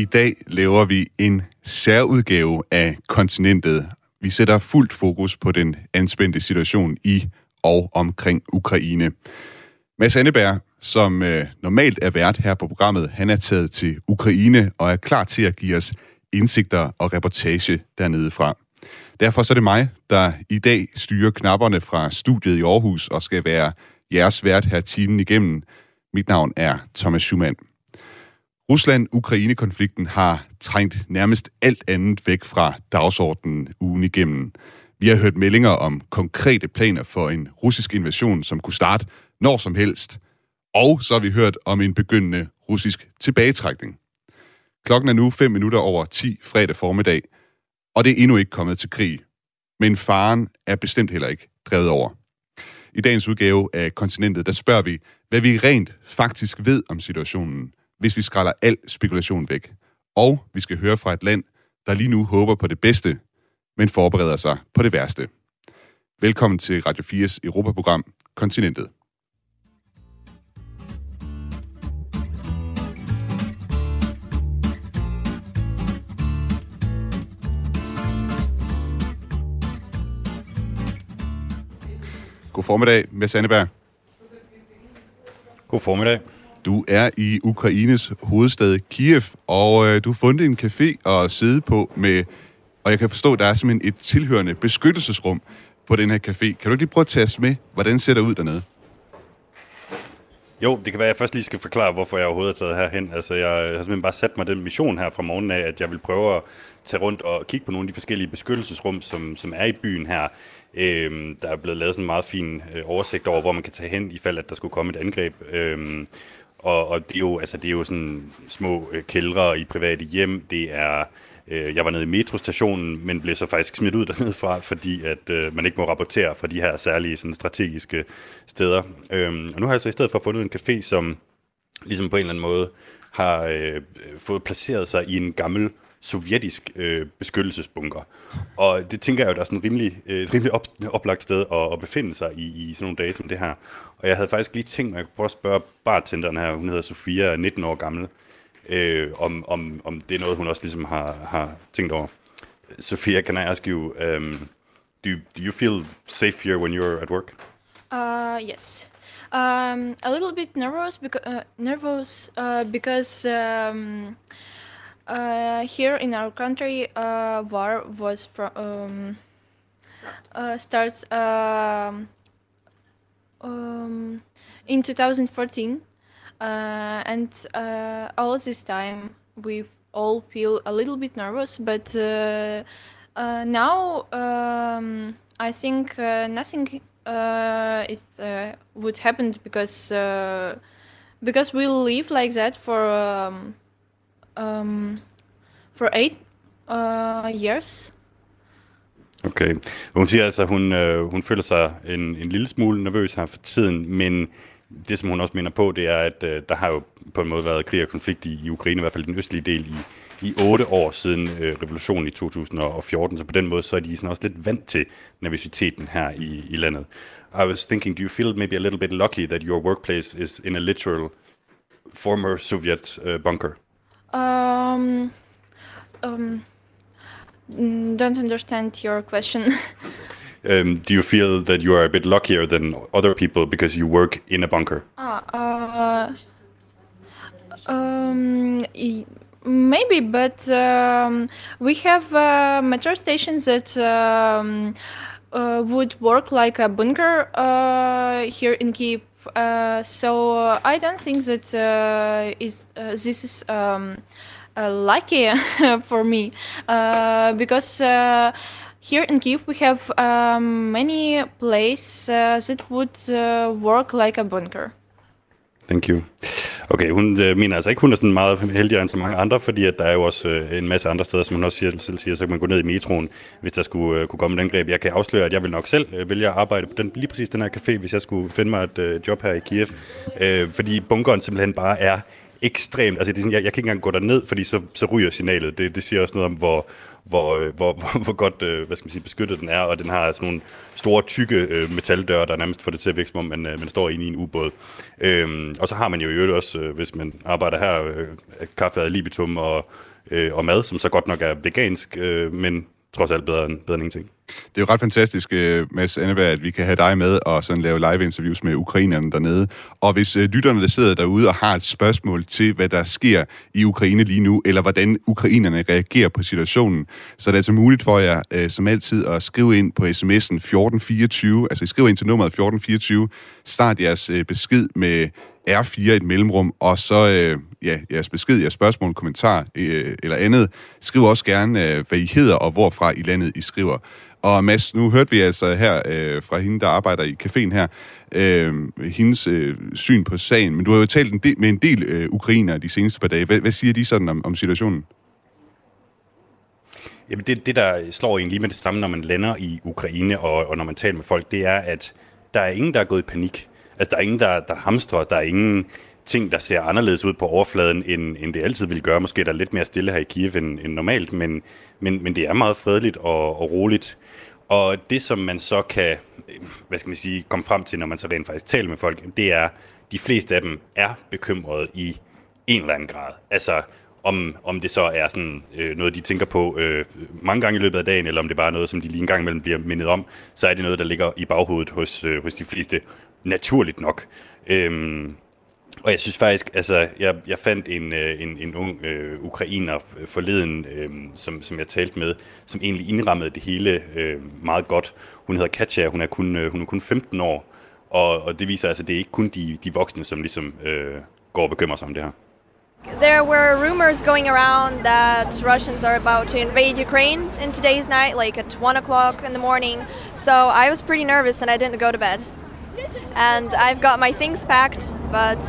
I dag laver vi en særudgave af kontinentet. Vi sætter fuldt fokus på den anspændte situation i og omkring Ukraine. Mads Anneberg, som øh, normalt er vært her på programmet, han er taget til Ukraine og er klar til at give os indsigter og reportage dernede fra. Derfor så er det mig, der i dag styrer knapperne fra studiet i Aarhus og skal være jeres vært her timen igennem. Mit navn er Thomas Schumann. Rusland-Ukraine-konflikten har trængt nærmest alt andet væk fra dagsordenen ugen igennem. Vi har hørt meldinger om konkrete planer for en russisk invasion, som kunne starte når som helst. Og så har vi hørt om en begyndende russisk tilbagetrækning. Klokken er nu 5 minutter over 10 fredag formiddag, og det er endnu ikke kommet til krig. Men faren er bestemt heller ikke drevet over. I dagens udgave af Kontinentet, der spørger vi, hvad vi rent faktisk ved om situationen, hvis vi skræller al spekulation væk. Og vi skal høre fra et land, der lige nu håber på det bedste, men forbereder sig på det værste. Velkommen til Radio 4's Europaprogram Kontinentet. God formiddag, Mads Anneberg. God formiddag. Du er i Ukraines hovedstad Kiev, og øh, du har fundet en café at sidde på med, og jeg kan forstå, der er simpelthen et tilhørende beskyttelsesrum på den her café. Kan du lige prøve at tage os med, hvordan ser det ud dernede? Jo, det kan være, at jeg først lige skal forklare, hvorfor jeg overhovedet er taget herhen. Altså, jeg har simpelthen bare sat mig den mission her fra morgenen af, at jeg vil prøve at tage rundt og kigge på nogle af de forskellige beskyttelsesrum, som, som er i byen her. Øhm, der er blevet lavet sådan en meget fin øh, oversigt over, hvor man kan tage hen, i fald at der skulle komme et angreb. Øhm, og, og det, er jo, altså, det er jo sådan små øh, kældre i private hjem. Det er øh, jeg var nede i metrostationen, men blev så faktisk smidt ud dernede fra, fordi at øh, man ikke må rapportere fra de her særlige sådan, strategiske steder. Øhm, og nu har jeg så i stedet for fundet en café, som ligesom på en eller anden måde har øh, fået placeret sig i en gammel sovjetisk øh, beskyttelsesbunker. Og det tænker jeg jo, der er sådan et rimelig, øh, rimelig op, oplagt sted at, at befinde sig i, i sådan nogle dage som det her. Og jeg havde faktisk lige tænkt mig, at jeg kunne prøve at spørge bartenderen her, hun hedder Sofia, 19 år gammel, øh, om, om, om det er noget, hun også ligesom har, har tænkt over. Sofia, can I ask you, um, do, do you feel safe here when you're at work? Uh, yes. Um, a little bit nervous because uh, nervous uh, because um, uh, here in our country uh, war was from um, uh, starts um, um, in 2014 uh, and uh, all this time we all feel a little bit nervous but uh, now um, I think nothing it would happen because because we live like that for um, um, for eight uh, years. Okay. Hun siger altså, at hun, øh, hun føler sig en, en lille smule nervøs her for tiden, men det, som hun også minder på, det er, at øh, der har jo på en måde været krig og konflikt i, i Ukraine, i hvert fald den østlige del, i, i otte år siden øh, revolutionen i 2014, så på den måde så er de sådan også lidt vant til nervøsiteten her i, i landet. I was thinking, do you feel maybe a little bit lucky that your workplace is in a literal former Soviet uh, bunker? Um, um, mm, don't understand your question. Um, do you feel that you are a bit luckier than other people because you work in a bunker? ah, uh, um, maybe, but um, we have uh, metro stations that um, uh, would work like a bunker uh, here in Kiev. Uh, so uh, I don't think that uh, is uh, this is um, lucky for me because here in Kiev we have um, many places that would work like a bunker. Thank you. Okay, hun øh, mener altså ikke, hun er sådan meget heldigere end så mange andre, fordi at der er jo også øh, en masse andre steder, som hun også siger, selv siger, så kan man gå ned i metroen, hvis der skulle øh, kunne komme et angreb. Jeg kan afsløre, at jeg vil nok selv øh, vælge at arbejde på den, lige præcis den her café, hvis jeg skulle finde mig et øh, job her i Kiev, øh, fordi bunkeren simpelthen bare er ekstremt, altså det er sådan, jeg, jeg kan ikke engang gå derned, fordi så, så ryger signalet. Det, det siger også noget om, hvor, hvor, øh, hvor, hvor, hvor godt øh, hvad skal man sige, beskyttet den er, og den har sådan nogle store, tykke øh, metaldøre, der nærmest får det til at virke, som om man, øh, man står inde i en ubåd. Øhm, og så har man jo i øvrigt også, hvis man arbejder her, øh, kaffe ad libitum og, øh, og mad, som så godt nok er vegansk, øh, men trods alt bedre end, bedre end ingenting. Det er jo ret fantastisk, øh, Mads Anneberg, at vi kan have dig med og sådan lave live-interviews med ukrainerne dernede. Og hvis øh, lytterne, der sidder derude og har et spørgsmål til, hvad der sker i Ukraine lige nu, eller hvordan ukrainerne reagerer på situationen, så er det altså muligt for jer, øh, som altid, at skrive ind på sms'en 1424, altså I skriver ind til nummeret 1424, start jeres besked med R4 et mellemrum, og så øh, ja, jeres besked, jeres spørgsmål, kommentar øh, eller andet. Skriv også gerne, øh, hvad I hedder og hvorfra i landet I skriver. Og Mads, nu hørte vi altså her øh, fra hende, der arbejder i caféen her, øh, hendes øh, syn på sagen. Men du har jo talt en del, med en del øh, ukrainer de seneste par dage. Hvad, hvad siger de sådan om, om situationen? Jamen det, det, der slår en lige med det samme, når man lander i Ukraine, og, og når man taler med folk, det er, at der er ingen, der er gået i panik. Altså, der er ingen, der, der hamstrer, der er ingen ting, der ser anderledes ud på overfladen, end, end det altid vil gøre. Måske er der lidt mere stille her i Kiev end, end normalt, men, men, men det er meget fredeligt og, og roligt. Og det, som man så kan, hvad skal man sige, komme frem til, når man så rent faktisk taler med folk, det er, de fleste af dem er bekymrede i en eller anden grad. Altså, om, om det så er sådan øh, noget, de tænker på øh, mange gange i løbet af dagen, eller om det bare er noget, som de lige en gang imellem bliver mindet om, så er det noget, der ligger i baghovedet hos, øh, hos de fleste, naturligt nok. Øhm, og jeg synes faktisk, altså, jeg, jeg fandt en, øh, en, en ung øh, ukrainer forleden, øh, som, som jeg talte med, som egentlig indrammede det hele øh, meget godt. Hun hedder Katja, hun er kun, øh, hun er kun 15 år, og, og det viser altså, at det er ikke kun de, de voksne, som ligesom øh, går og bekymrer sig om det her. There were rumors going around that Russians are about to invade Ukraine in today's night, like at 1 o'clock in the morning. So I was pretty nervous and I didn't go to bed. And I've got my things packed, but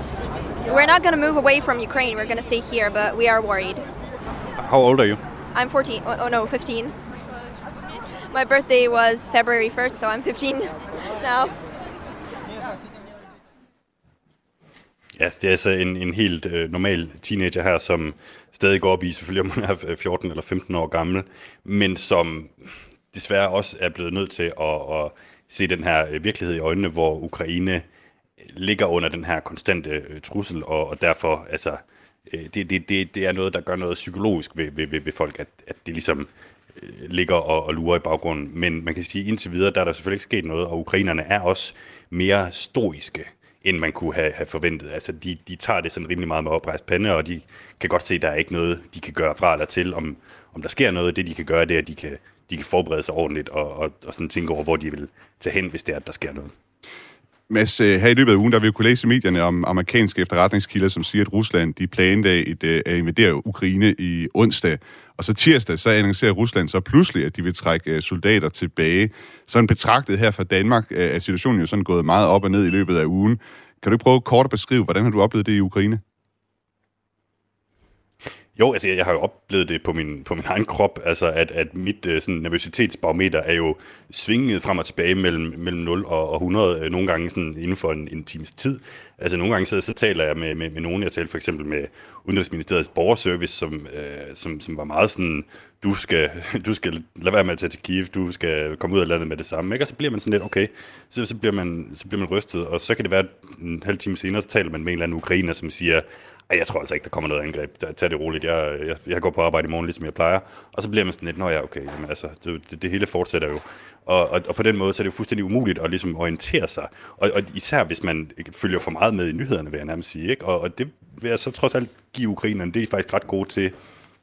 we're not going to move away from Ukraine. We're going to stay here, but we are worried. How old are you? I'm 14. Oh, oh no, 15. My birthday was February 1st, so I'm 15 now. Ja, det er altså en, en helt øh, normal teenager her, som stadig går op i, selvfølgelig om hun er 14 eller 15 år gammel, men som desværre også er blevet nødt til at, at se den her øh, virkelighed i øjnene, hvor Ukraine øh, ligger under den her konstante øh, trussel, og, og derfor, altså, det, det, det, det er noget, der gør noget psykologisk ved, ved, ved, ved folk, at, at det ligesom ligger og, og lurer i baggrunden. Men man kan sige, at indtil videre, der er der selvfølgelig ikke sket noget, og ukrainerne er også mere stoiske, end man kunne have, have forventet. Altså, de, de tager det sådan rimelig meget med oprejst pande, og de kan godt se, at der er ikke noget, de kan gøre fra eller til, om, om der sker noget. Det, de kan gøre, det er, at de kan de kan forberede sig ordentligt og, og, og sådan tænke over, hvor de vil tage hen, hvis det er, at der sker noget. Mads, øh, her i løbet af ugen, der vil vi kunne læse i medierne om amerikanske efterretningskilder, som siger, at Rusland de planlagde et, øh, at invadere Ukraine i onsdag. Og så tirsdag, så annoncerer Rusland så pludselig, at de vil trække øh, soldater tilbage. Sådan betragtet her fra Danmark, er situationen jo sådan gået meget op og ned i løbet af ugen. Kan du ikke prøve kort at beskrive, hvordan har du oplevet det i Ukraine? Jo, altså jeg har jo oplevet det på min, på min egen krop, altså at, at mit øh, sådan, nervøsitetsbarometer er jo svinget frem og tilbage mellem, mellem 0 og, og 100, øh, nogle gange sådan inden for en, en times tid. Altså nogle gange så, så taler jeg med, med, med nogen, jeg talte for eksempel med Udenrigsministeriets borgerservice, som, øh, som, som var meget sådan, du skal, du skal lade være med at tage til Kiev, du skal komme ud af landet med det samme, ikke? og så bliver man sådan lidt, okay, så, så, bliver man, så bliver man rystet, og så kan det være, at en halv time senere, så taler man med en eller anden ukrainer, som siger, jeg tror altså ikke, der kommer noget angreb. Tag det roligt. Jeg, jeg, jeg går på arbejde i morgen, ligesom jeg plejer. Og så bliver man sådan lidt, nå ja, okay, jamen, altså, det, det, det hele fortsætter jo. Og, og, og på den måde, så er det jo fuldstændig umuligt at ligesom orientere sig. Og, og især hvis man følger for meget med i nyhederne, vil jeg nærmest sige. Ikke? Og, og det vil jeg så trods alt give ukrainerne, det er faktisk ret gode til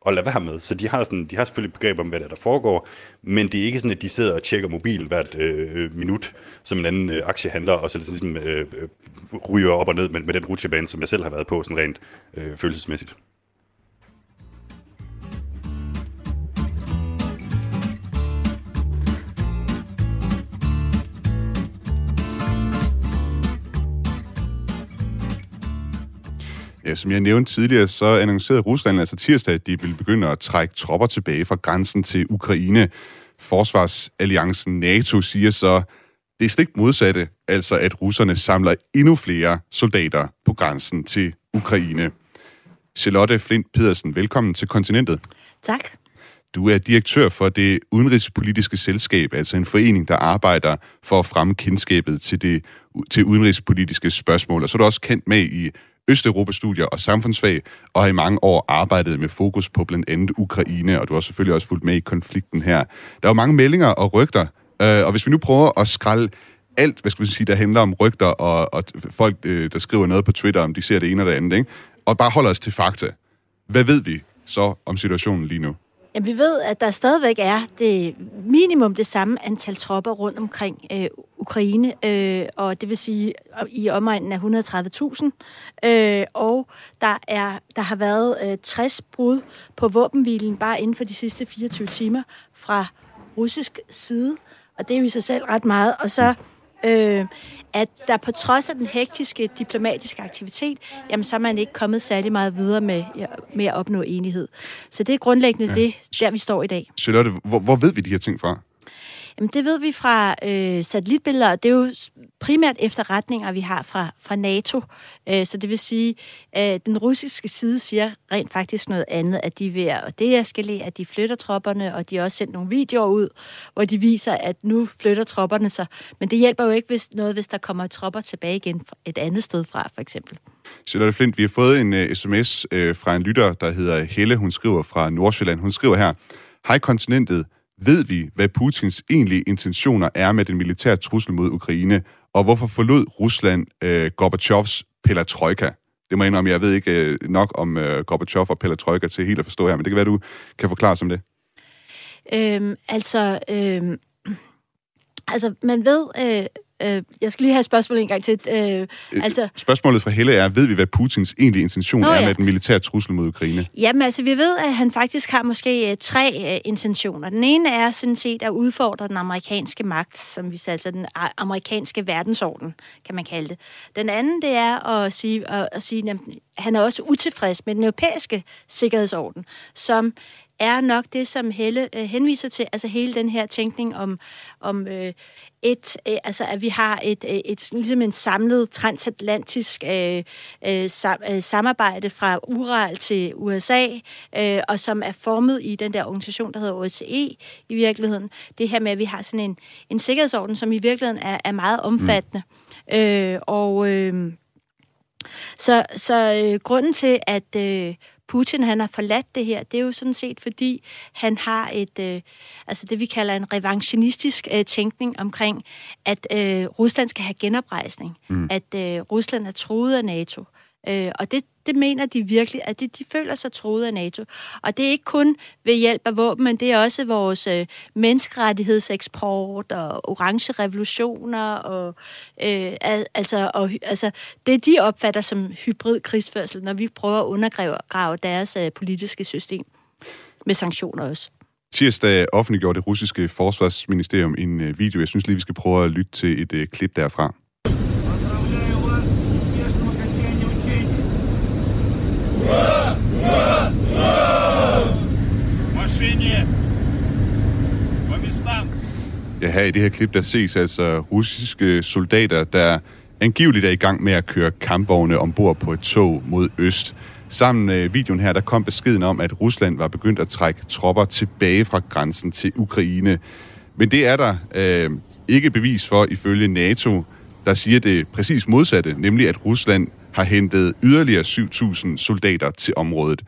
at lade være med. Så de har, sådan, de har selvfølgelig begreb om, hvad der, der foregår, men det er ikke sådan, at de sidder og tjekker mobil hvert øh, minut, som en anden øh, aktiehandler, og så ligesom, øh, øh, ryger op og ned med, med den rutsjebane, som jeg selv har været på, sådan rent øh, følelsesmæssigt. Ja, som jeg nævnte tidligere, så annoncerede Rusland altså tirsdag, at de ville begynde at trække tropper tilbage fra grænsen til Ukraine. Forsvarsalliancen NATO siger så, det er stik modsatte, altså at russerne samler endnu flere soldater på grænsen til Ukraine. Charlotte Flint Pedersen, velkommen til Kontinentet. Tak. Du er direktør for det udenrigspolitiske selskab, altså en forening, der arbejder for at fremme kendskabet til, det, til udenrigspolitiske spørgsmål. Og så er du også kendt med i Østeuropa-studier og samfundsfag, og har i mange år arbejdet med fokus på blandt andet Ukraine, og du har selvfølgelig også fulgt med i konflikten her. Der er jo mange meldinger og rygter, øh, og hvis vi nu prøver at skralde alt, hvad skal vi sige, der handler om rygter og, og folk, øh, der skriver noget på Twitter, om de ser det ene eller det andet, ikke? og bare holder os til fakta. Hvad ved vi så om situationen lige nu? Jamen, vi ved, at der stadigvæk er det minimum det samme antal tropper rundt omkring øh, Ukraine, øh, og det vil sige øh, i omegnen af 130.000. Øh, og der, er, der har været øh, 60 brud på våbenhvilen bare inden for de sidste 24 timer fra russisk side, og det er jo i sig selv ret meget. Og så øh, at der på trods af den hektiske diplomatiske aktivitet, jamen så er man ikke kommet særlig meget videre med, med at opnå enighed. Så det er grundlæggende ja. det, der vi står i dag. Charlotte, hvor, hvor ved vi de her ting fra? Jamen, det ved vi fra øh, satellitbilleder, og det er jo primært efterretninger, vi har fra, fra NATO. Øh, så det vil sige, at øh, den russiske side siger rent faktisk noget andet, at de er ved at deeskalere, at de flytter tropperne, og de har også sendt nogle videoer ud, hvor de viser, at nu flytter tropperne sig. Men det hjælper jo ikke hvis noget, hvis der kommer tropper tilbage igen et andet sted fra, for eksempel. Charlotte Flint, vi har fået en øh, uh, sms uh, øh, fra en lytter, der hedder Helle. Hun skriver fra Nordsjælland. Hun skriver her, Hej kontinentet, ved vi, hvad Putins egentlige intentioner er med den militære trussel mod Ukraine, og hvorfor forlod Rusland øh, Gorbachevs Pelatrojka? Det må jeg indrømme, jeg ved ikke øh, nok om øh, Gorbachev og Pelatrojka til helt at forstå her, men det kan være, du kan forklare os om det. Øhm, altså, øhm, altså, man ved, øh, Øh, jeg skal lige have spørgsmålet en gang til. Øh, øh, altså, Spørgsmålet fra Helle er, ved vi, hvad Putins egentlige intention Nå, er ja. med den militære trussel mod Ukraine? Jamen altså, vi ved, at han faktisk har måske øh, tre øh, intentioner. Den ene er sådan set at udfordre den amerikanske magt, som vi siger, altså den amerikanske verdensorden, kan man kalde det. Den anden, det er at sige, at, at sige at han er også utilfreds med den europæiske sikkerhedsorden, som er nok det, som Helle øh, henviser til, altså hele den her tænkning om, om øh, et, øh, altså at vi har et, øh, et, ligesom en samlet transatlantisk øh, øh, sam, øh, samarbejde fra Ural til USA, øh, og som er formet i den der organisation, der hedder OSCE i virkeligheden. Det her med, at vi har sådan en, en sikkerhedsorden, som i virkeligheden er, er meget omfattende. Mm. Øh, og øh, så, så øh, grunden til, at øh, Putin han har forladt det her, det er jo sådan set, fordi han har et, øh, altså det vi kalder en revanchenistisk øh, tænkning omkring, at øh, Rusland skal have genoprejsning, mm. at øh, Rusland er troet af NATO. Øh, Øh, og det, det mener de virkelig, at de, de føler sig troet af NATO. Og det er ikke kun ved hjælp af våben, men det er også vores øh, menneskerettighedseksport og orange revolutioner. Og, øh, altså, og, altså, det de opfatter som hybrid krigsførsel, når vi prøver at undergrave deres øh, politiske system med sanktioner også. Tirsdag offentliggjorde det russiske forsvarsministerium en øh, video. Jeg synes lige, vi skal prøve at lytte til et øh, klip derfra. Ja, her i det her klip, der ses altså russiske soldater, der angiveligt er i gang med at køre kampvogne ombord på et tog mod øst. Sammen med videoen her, der kom beskeden om, at Rusland var begyndt at trække tropper tilbage fra grænsen til Ukraine. Men det er der øh, ikke bevis for ifølge NATO, der siger det præcis modsatte, nemlig at Rusland har hentet yderligere 7.000 soldater til området.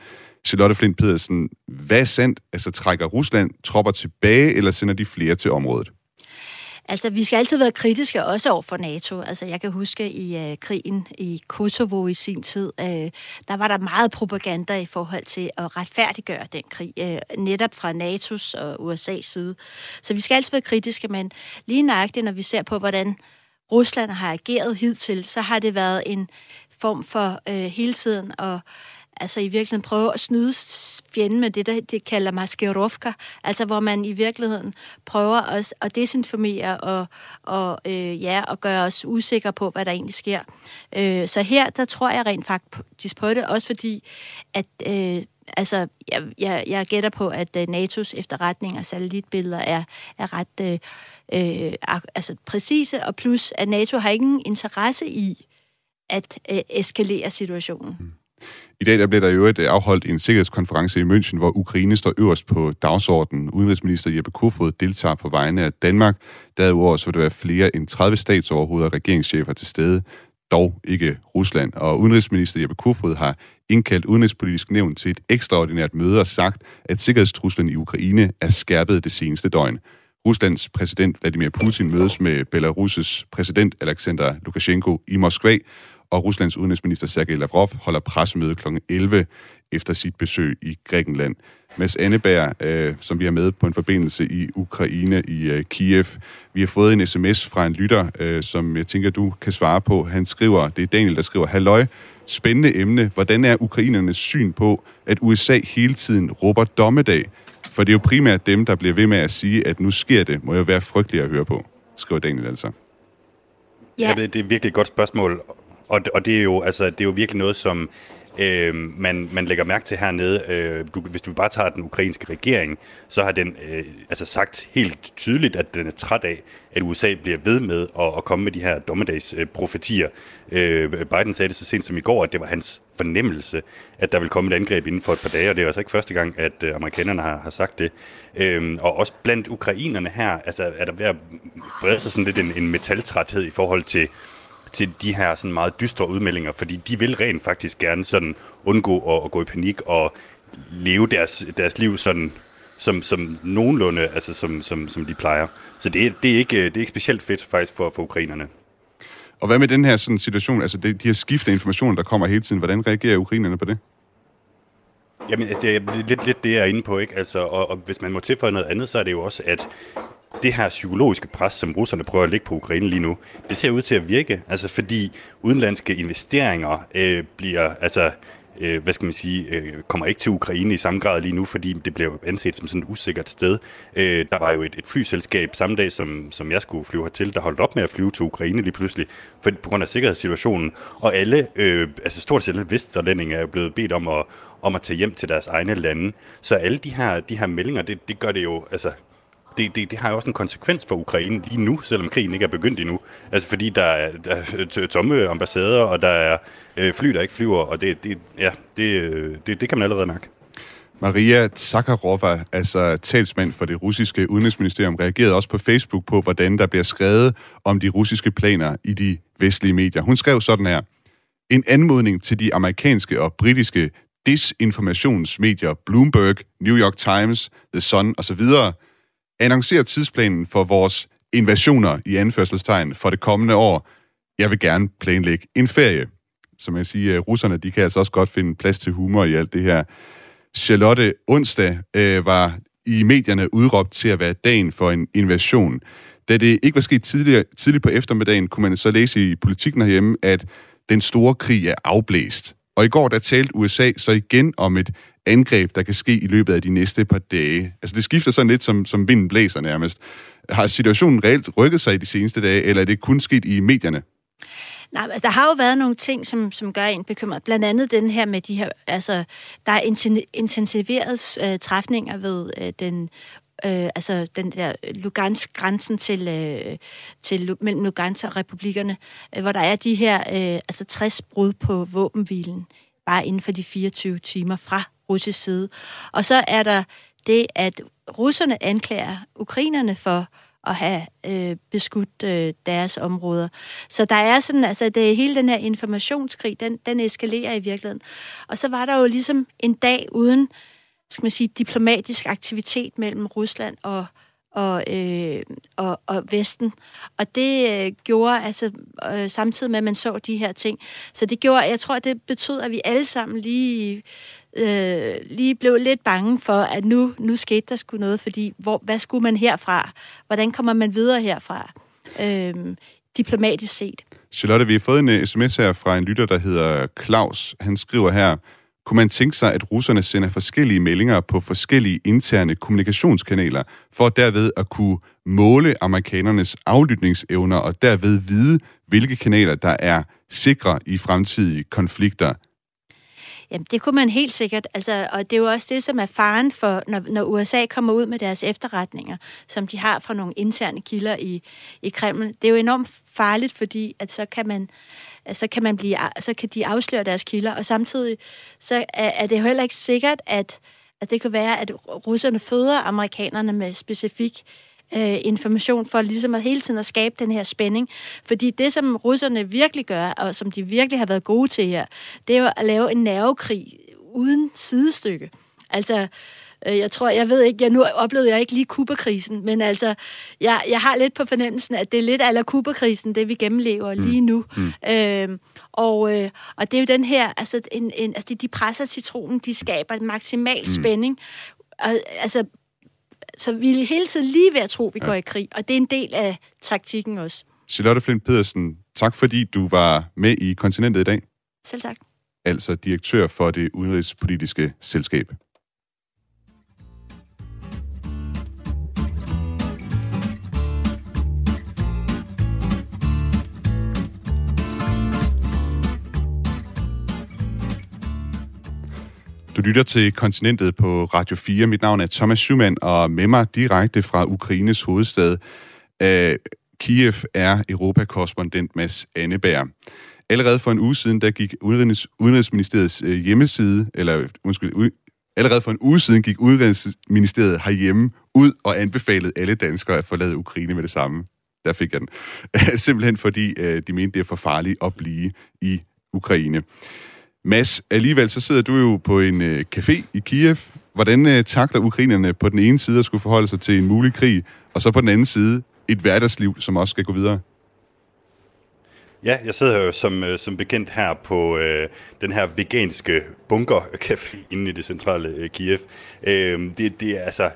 Charlotte Flint Pedersen, hvad er sandt? Altså trækker Rusland tropper tilbage, eller sender de flere til området? Altså, vi skal altid være kritiske, også over for NATO. Altså, jeg kan huske i øh, krigen i Kosovo i sin tid, øh, der var der meget propaganda i forhold til at retfærdiggøre den krig, øh, netop fra NATO's og USA's side. Så vi skal altid være kritiske, men lige nøjagtigt, når vi ser på, hvordan Rusland har ageret hidtil, så har det været en form for øh, hele tiden at altså i virkeligheden prøve at snyde fjenden med det, der de kalder maskerovka, altså hvor man i virkeligheden prøver at, at desinformere og, og, øh, ja, og gøre os usikre på, hvad der egentlig sker. Øh, så her, der tror jeg rent faktisk på det, også fordi, at øh, altså, jeg, jeg, jeg gætter på, at uh, NATO's efterretning og satellitbilleder er, er ret øh, øh, altså præcise, og plus, at NATO har ingen interesse i at øh, eskalere situationen. Mm. I dag der blev der i øvrigt øh, afholdt en sikkerhedskonference i München, hvor Ukraine står øverst på dagsordenen. Udenrigsminister Jeppe Kofod deltager på vegne af Danmark. Derudover så vil der være flere end 30 statsoverhoveder og regeringschefer til stede, dog ikke Rusland. Og udenrigsminister Jeppe Kofod har indkaldt udenrigspolitisk nævn til et ekstraordinært møde og sagt, at sikkerhedstruslen i Ukraine er skærpet det seneste døgn. Ruslands præsident Vladimir Putin mødes med Belarus' præsident Alexander Lukashenko i Moskva, og Ruslands udenrigsminister Sergej Lavrov holder pressemøde kl. 11 efter sit besøg i Grækenland. Mads Anneberg, øh, som vi har med på en forbindelse i Ukraine, i øh, Kiev. Vi har fået en sms fra en lytter, øh, som jeg tænker, du kan svare på. Han skriver, det er Daniel, der skriver, Halløj, spændende emne. Hvordan er ukrainernes syn på, at USA hele tiden råber dommedag? For det er jo primært dem, der bliver ved med at sige, at nu sker det. Må jo være frygteligt at høre på, skriver Daniel altså. Ja. Jeg ved, det er virkelig et godt spørgsmål, og, og det, er jo, altså, det er jo virkelig noget, som øh, man, man lægger mærke til hernede. Øh, du, hvis du bare tager den ukrainske regering, så har den øh, altså sagt helt tydeligt, at den er træt af, at USA bliver ved med at, at komme med de her dommedagsprofetier. Øh, Biden sagde det så sent som i går, at det var hans fornemmelse, at der vil komme et angreb inden for et par dage, og det er altså ikke første gang, at øh, amerikanerne har, har sagt det. Øh, og også blandt ukrainerne her, altså er der ved at brede sig sådan lidt en, en metaltræthed i forhold til til de her sådan meget dystre udmeldinger, fordi de vil rent faktisk gerne sådan undgå at, at gå i panik og leve deres, deres liv sådan som, som nogenlunde, altså som, som, som de plejer. Så det, det, er ikke, det er ikke specielt fedt faktisk for, for ukrainerne. Og hvad med den her sådan situation, altså de, de her skiftende informationer, der kommer hele tiden, hvordan reagerer ukrainerne på det? Jamen, det er lidt, lidt det, jeg er inde på, ikke? Altså, og, og hvis man må tilføje noget andet, så er det jo også, at det her psykologiske pres, som russerne prøver at lægge på Ukraine lige nu, det ser ud til at virke, altså fordi udenlandske investeringer øh, bliver, altså øh, hvad skal man sige, øh, kommer ikke til Ukraine i samme grad lige nu, fordi det bliver anset som sådan et usikkert sted. Øh, der var jo et, et flyselskab samme dag, som, som jeg skulle flyve hertil, der holdt op med at flyve til Ukraine lige pludselig, for, på grund af sikkerhedssituationen. Og alle, øh, altså stort set alle vesterlændinge er blevet bedt om at, om at tage hjem til deres egne lande. Så alle de her, de her meldinger, det, det gør det jo, altså det, det, det har jo også en konsekvens for Ukraine lige nu, selvom krigen ikke er begyndt endnu. Altså fordi der er, der er tomme ambassader, og der er øh, fly, der ikke flyver, og det, det, ja, det, øh, det, det kan man allerede mærke. Maria Zakharova, altså talsmand for det russiske udenrigsministerium, reagerede også på Facebook på, hvordan der bliver skrevet om de russiske planer i de vestlige medier. Hun skrev sådan her. En anmodning til de amerikanske og britiske disinformationsmedier Bloomberg, New York Times, The Sun osv., annoncerer tidsplanen for vores invasioner i anførselstegn for det kommende år. Jeg vil gerne planlægge en ferie. Som jeg siger, russerne de kan altså også godt finde plads til humor i alt det her. Charlotte onsdag øh, var i medierne udråbt til at være dagen for en invasion. Da det ikke var sket tidligere, tidligt på eftermiddagen, kunne man så læse i politikken herhjemme, at den store krig er afblæst. Og i går der talte USA så igen om et angreb, der kan ske i løbet af de næste par dage. Altså det skifter sådan lidt, som, som vinden blæser nærmest. Har situationen reelt rykket sig i de seneste dage, eller er det kun sket i medierne? Nej, der har jo været nogle ting, som, som gør en bekymret. Blandt andet den her med de her, altså, der er intensiveret øh, træfninger ved øh, den øh, altså den der Lugansk-grænsen til, øh, til mellem Lugansk og republikkerne, øh, hvor der er de her øh, altså 60 brud på våbenhvilen, bare inden for de 24 timer fra russisk side. Og så er der det, at russerne anklager ukrainerne for at have øh, beskudt øh, deres områder. Så der er sådan, altså det, hele den her informationskrig, den, den eskalerer i virkeligheden. Og så var der jo ligesom en dag uden, skal man sige, diplomatisk aktivitet mellem Rusland og, og, øh, og, og Vesten. Og det øh, gjorde, altså øh, samtidig med, at man så de her ting, så det gjorde, jeg tror, det betød, at vi alle sammen lige øh, lige blev lidt bange for, at nu, nu skete der skulle noget, fordi hvor, hvad skulle man herfra? Hvordan kommer man videre herfra? Øh, diplomatisk set. Charlotte, vi har fået en øh, sms her fra en lytter, der hedder Claus. Han skriver her, kunne man tænke sig, at russerne sender forskellige meldinger på forskellige interne kommunikationskanaler, for derved at kunne måle amerikanernes aflytningsevner og derved vide, hvilke kanaler, der er sikre i fremtidige konflikter. Jamen, det kunne man helt sikkert. Altså, og det er jo også det, som er faren for, når, når USA kommer ud med deres efterretninger, som de har fra nogle interne kilder i, i Kreml. Det er jo enormt farligt, fordi at så kan man så kan, man blive, så kan de afsløre deres kilder, og samtidig så er, er det jo heller ikke sikkert, at, at det kan være, at russerne føder amerikanerne med specifik øh, information for ligesom at hele tiden at skabe den her spænding. Fordi det, som russerne virkelig gør, og som de virkelig har været gode til her, det er jo at lave en nervekrig uden sidestykke. Altså, øh, jeg tror, jeg ved ikke, jeg nu oplevede jeg ikke lige Kubakrisen, men altså, jeg, jeg har lidt på fornemmelsen, at det er lidt aller Kubakrisen, det vi gennemlever mm. lige nu. Mm. Øh, og, øh, og det er jo den her, altså, en, en, altså de presser citronen, de skaber en maksimal mm. spænding. Og, altså, så vi er hele tiden lige ved at tro, at vi ja. går i krig, og det er en del af taktikken også. Charlotte Flint Pedersen, tak fordi du var med i Kontinentet i dag. Selv tak. Altså direktør for det udenrigspolitiske selskab. Du lytter til Kontinentet på Radio 4. Mit navn er Thomas Schumann, og med mig direkte fra Ukraines hovedstad uh, Kiev er Europakorrespondent Mads Anneberg. Allerede for en uge siden, der gik Udenrigs, Udenrigsministeriets uh, hjemmeside, eller undskyld, u, allerede for en uge siden gik Udenrigsministeriet herhjemme ud og anbefalede alle danskere at forlade Ukraine med det samme. Der fik jeg den. Simpelthen fordi uh, de mente, det er for farligt at blive i Ukraine. Mads, alligevel så sidder du jo på en øh, café i Kiev. Hvordan øh, takler ukrainerne på den ene side at skulle forholde sig til en mulig krig, og så på den anden side et hverdagsliv, som også skal gå videre? Ja, jeg sidder jo som, øh, som bekendt her på øh, den her veganske bunkercafé inde i det centrale øh, Kiev. Øh, det, det, altså,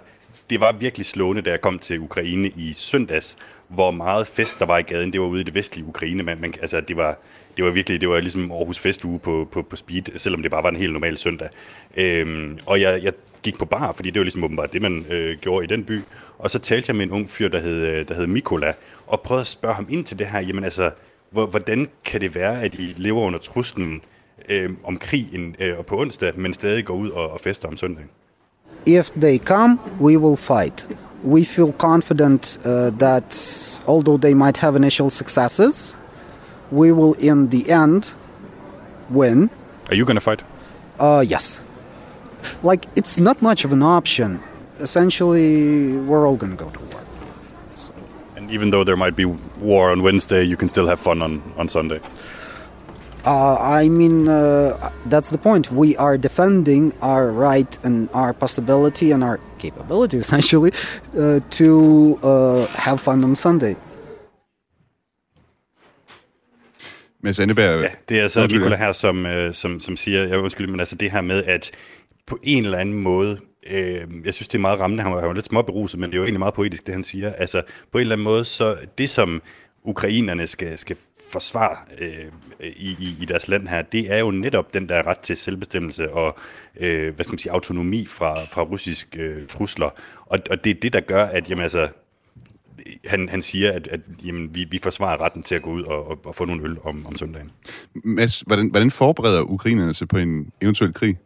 det var virkelig slående, da jeg kom til Ukraine i søndags, hvor meget fest der var i gaden. Det var ude i det vestlige Ukraine. men man, altså, det var, det var virkelig, det var ligesom Aarhus Festuge på, på, på speed, selvom det bare var en helt normal søndag. Øhm, og jeg, jeg gik på bar, fordi det var ligesom åbenbart det, man øh, gjorde i den by. Og så talte jeg med en ung fyr, der hed, øh, der hed Mikola, og prøvede at spørge ham ind til det her. Jamen altså, hvordan kan det være, at I lever under truslen øh, om krigen øh, på onsdag, men stadig går ud og, og fester om søndagen? If they come, we will fight. We feel confident uh, that although they might have initial successes, we will in the end win. Are you going to fight? Uh, yes. Like it's not much of an option. Essentially, we're all going to go to war. So. And even though there might be war on Wednesday, you can still have fun on on Sunday. Uh, I mean, uh, that's the point. We are defending our right and our possibility and our capability, essentially, uh, to uh, have fun on Sunday. Mads Anneberg... Ja, det er altså Nicola her, som, øh, som, som siger, jeg undskyld, men altså det her med, at på en eller anden måde, øh, jeg synes, det er meget rammende, han var, han var lidt småberuset, men det er jo egentlig meget poetisk, det han siger. Altså, på en eller anden måde, så det som ukrainerne skal, skal forsvare øh, i, i, i deres land her, det er jo netop den der ret til selvbestemmelse og øh, hvad skal man sige, autonomi fra, fra russisk øh, trusler. Og, og det er det, der gør, at jamen, altså, han, han siger, at, at jamen, vi, vi forsvarer retten til at gå ud og, og, og få nogle øl om, om søndagen. Mads, hvordan, hvordan forbereder ukrainerne sig på en eventuel krig?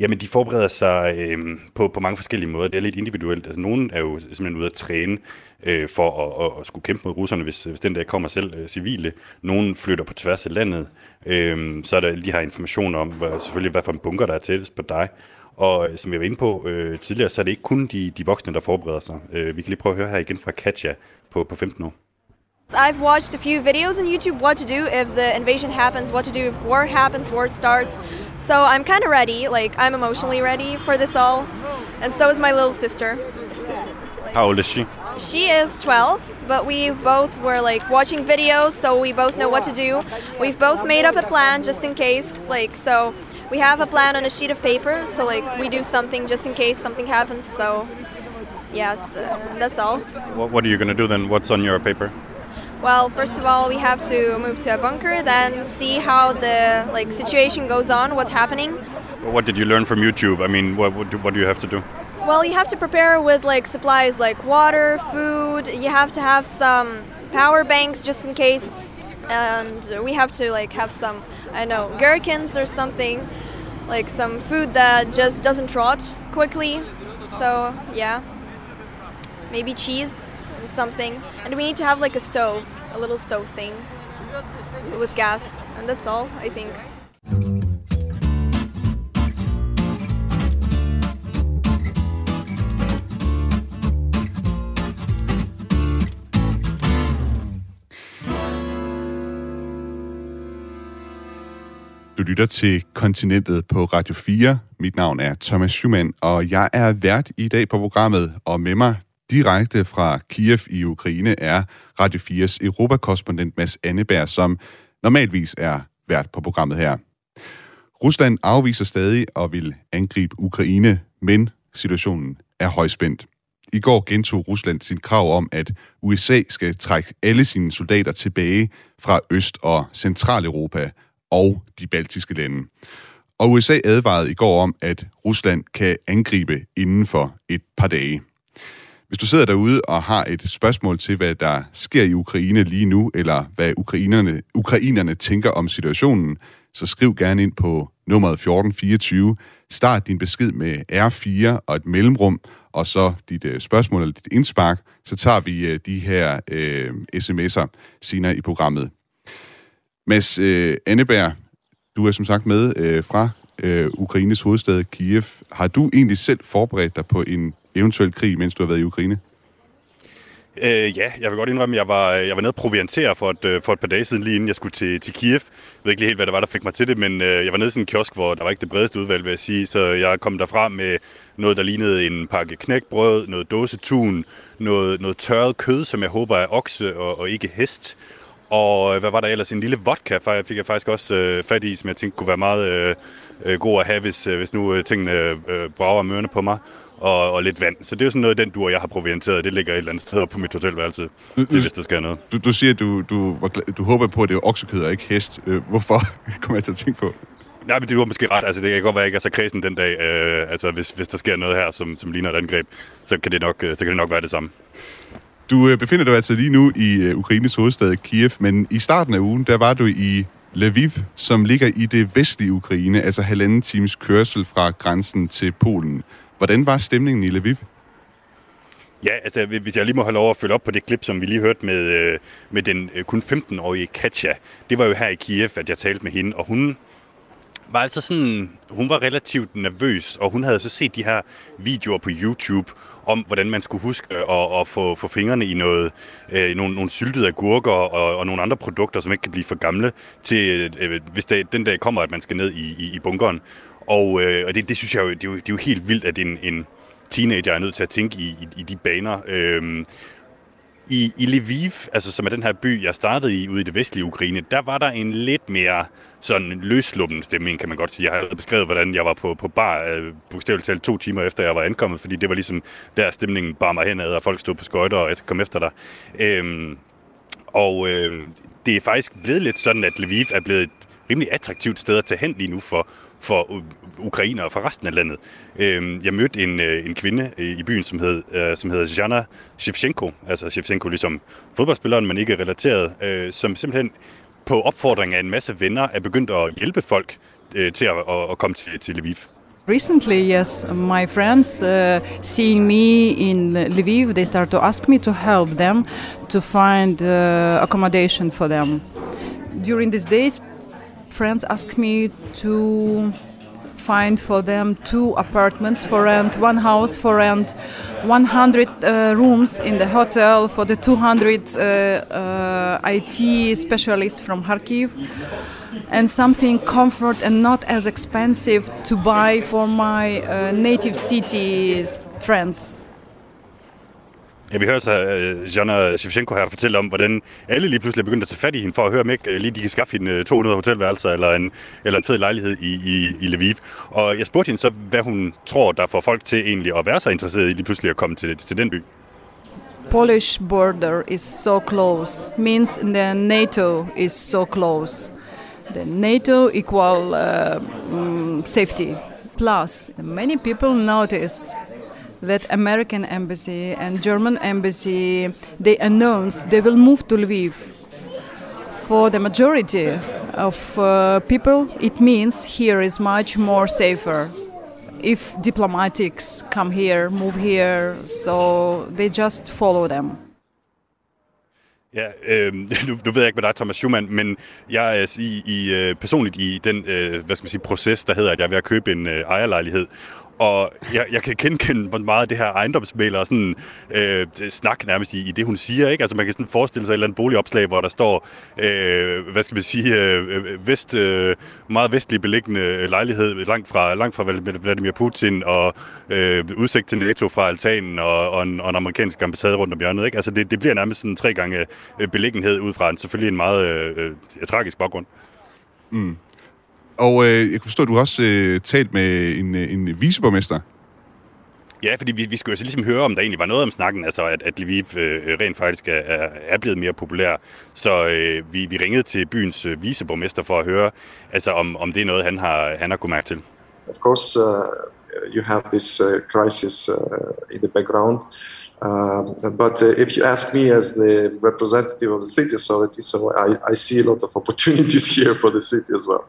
Jamen, de forbereder sig øh, på, på mange forskellige måder. Det er lidt individuelt. Altså, nogen er jo simpelthen ude at træne øh, for at, at, at skulle kæmpe mod russerne, hvis, hvis den der kommer selv øh, civile. Nogen flytter på tværs af landet. Øh, så er der de her information om, hvad, selvfølgelig, hvad for en bunker, der er tættest på dig. Og øh, som jeg var inde på øh, tidligere, så er det ikke kun de, de voksne, der forbereder sig. Øh, vi kan lige prøve at høre her igen fra Katja på, på 15 år. I've watched a few videos on YouTube what to do if the invasion happens, what to do if war happens, war starts. So I'm kind of ready, like I'm emotionally ready for this all. And so is my little sister. How old is she? She is 12, but we both were like watching videos, so we both know what to do. We've both made up a plan just in case, like so we have a plan on a sheet of paper, so like we do something just in case something happens. So yes, uh, that's all. What, what are you going to do then? What's on your paper? Well, first of all, we have to move to a bunker, then see how the like situation goes on, what's happening. What did you learn from YouTube? I mean, what what do, what do you have to do? Well, you have to prepare with like supplies like water, food. You have to have some power banks just in case, and we have to like have some I know gherkins or something, like some food that just doesn't rot quickly. So yeah, maybe cheese something. And we need to have like a stove, a little stove thing. with gas, and that's all, I think. Du lytter til Kontinentet på Radio 4. Mit navn er Thomas Schumann, og jeg er vært i dag på programmet, og med mig direkte fra Kiev i Ukraine er Radio 4's europakorrespondent Mads Anneberg, som normalvis er vært på programmet her. Rusland afviser stadig og vil angribe Ukraine, men situationen er højspændt. I går gentog Rusland sin krav om, at USA skal trække alle sine soldater tilbage fra Øst- og Centraleuropa og de baltiske lande. Og USA advarede i går om, at Rusland kan angribe inden for et par dage. Hvis du sidder derude og har et spørgsmål til, hvad der sker i Ukraine lige nu, eller hvad ukrainerne, ukrainerne tænker om situationen, så skriv gerne ind på nummeret 1424. Start din besked med R4 og et mellemrum, og så dit øh, spørgsmål eller dit indspark, så tager vi øh, de her øh, sms'er senere i programmet. Mads øh, Anneberg, du er som sagt med øh, fra øh, Ukraines hovedstad Kiev. Har du egentlig selv forberedt dig på en eventuel krig, mens du har været i Ukraine? Øh, ja, jeg vil godt indrømme, at jeg var, øh, jeg var nede og proviantere for et, øh, for et par dage siden, lige inden jeg skulle til, til Kiev. Jeg ved ikke lige helt, hvad det var, der fik mig til det, men øh, jeg var nede i sådan en kiosk, hvor der var ikke det bredeste udvalg, vil jeg sige. Så jeg kom derfra med noget, der lignede en pakke knækbrød, noget dåsetun, noget, noget tørret kød, som jeg håber er okse og, og ikke hest. Og øh, hvad var der ellers? En lille vodka fik jeg faktisk også øh, fat i, som jeg tænkte kunne være meget øh, øh god at have, hvis, øh, hvis nu øh, tingene øh, brager mørne på mig og, og lidt vand. Så det er jo sådan noget, den du og jeg har provianteret. Det ligger et eller andet sted på mit hotelværelse, du, til hvis der skal noget. Du, du siger, at du, du, du håber på, at det er oksekød og ikke hest. Øh, hvorfor kommer jeg til at tænke på? Nej, men det var måske ret. Altså, det kan godt være, at jeg ikke er så kredsen den dag. Øh, altså, hvis, hvis der sker noget her, som, som ligner et angreb, så kan, det nok, øh, så kan det nok være det samme. Du øh, befinder dig altså lige nu i øh, Ukraines hovedstad Kiev, men i starten af ugen, der var du i Lviv, som ligger i det vestlige Ukraine, altså halvanden times kørsel fra grænsen til Polen. Hvordan var stemningen i Lviv? Ja, altså hvis jeg lige må have lov at følge op på det klip, som vi lige hørte med, øh, med den øh, kun 15-årige Katja. Det var jo her i Kiev, at jeg talte med hende, og hun var altså sådan, hun var relativt nervøs, og hun havde så set de her videoer på YouTube om, hvordan man skulle huske øh, at, at få, få fingrene i noget, øh, nogle, nogle syltede agurker og, og nogle andre produkter, som ikke kan blive for gamle, til øh, hvis det, den dag kommer, at man skal ned i, i, i bunkeren. Og, øh, og det, det synes jeg jo, det er jo, det er jo helt vildt, at en, en teenager er nødt til at tænke i, i, i de baner. Øh, i, I Lviv, altså som er den her by, jeg startede i ude i det vestlige Ukraine, der var der en lidt mere sådan løsluppen stemning, kan man godt sige. Jeg har beskrevet, hvordan jeg var på, på bar, øh, bogstaveligt talt to timer efter jeg var ankommet, fordi det var ligesom der stemningen bar mig henad, og folk stod på skøjter, og jeg skal komme efter dig. Øhm, og øh, det er faktisk blevet lidt sådan, at Lviv er blevet et rimelig attraktivt sted at tage hen lige nu for, for ukrainer og for resten af landet. Øhm, jeg mødte en, øh, en kvinde i byen, som, hed, øh, som hedder Jana Shevchenko, altså Shevchenko ligesom fodboldspilleren, men ikke relateret, øh, som simpelthen på opfordring af en masse venner er begyndt at hjælpe folk til at, at komme til, til Lviv. Recently, yes, my friends uh, seeing me in Lviv, they start to ask me to help them to find uh, accommodation for them. During these days, friends ask me to find for them two apartments for rent, one house for rent, 100 uh, rooms in the hotel for the 200 uh, uh, IT specialists from Kharkiv, and something comfort and not as expensive to buy for my uh, native city friends. Ja, vi hører så uh, Jana Shevchenko her fortælle om, hvordan alle lige pludselig er begyndt at tage fat i hende for at høre, om ikke uh, lige de kan skaffe hende øh, 200 hotelværelser eller en, eller en fed lejlighed i, i, i Lviv. Og jeg spurgte hende så, hvad hun tror, der får folk til egentlig at være så interesseret i lige pludselig at komme til, til den by. Polish border is so close, means the NATO is so close. The NATO equal uh, um, safety. Plus, many people noticed that American embassy and German embassy they announced they will move to Lviv. For the majority of uh, people, it means here is much more safer. If diplomatics come here, move here, so they just follow them. Ja, øh, nu, nu ved jeg ikke med dig, Thomas Schumann, men jeg er i, i, øh, personligt i den øh, hvad skal man sige, proces, der hedder, at jeg er ved at købe en øh, ejerlejlighed. Og jeg, jeg kan genkende meget af det her ejendomsmæler og sådan øh, snak nærmest i, i det, hun siger. Ikke? Altså man kan sådan forestille sig et eller andet boligopslag, hvor der står, øh, hvad skal man sige, øh, vest, øh, meget vestlig beliggende lejlighed langt fra, langt fra Vladimir Putin og øh, udsigt til NATO fra altanen og, og, en, og en amerikansk ambassade rundt om hjørnet. Ikke? Altså det, det bliver nærmest sådan tre gange øh, beliggenhed ud fra en selvfølgelig en meget øh, øh, tragisk baggrund. Mm. Og øh, jeg kan forstå, at du har også øh, talt med en, øh, en viceborgmester. Ja, fordi vi, vi skulle jo så ligesom høre, om der egentlig var noget om snakken, altså at, at Lviv øh, rent faktisk er, er blevet mere populær. Så øh, vi, vi ringede til byens øh, viceborgmester for at høre, altså om, om det er noget, han har, han har kunnet mærke til. Of course, uh, you have this uh, crisis uh, in the background. Uh, but uh, if you ask me as the representative of the city authority, so I, I see a lot of opportunities here for the city as well.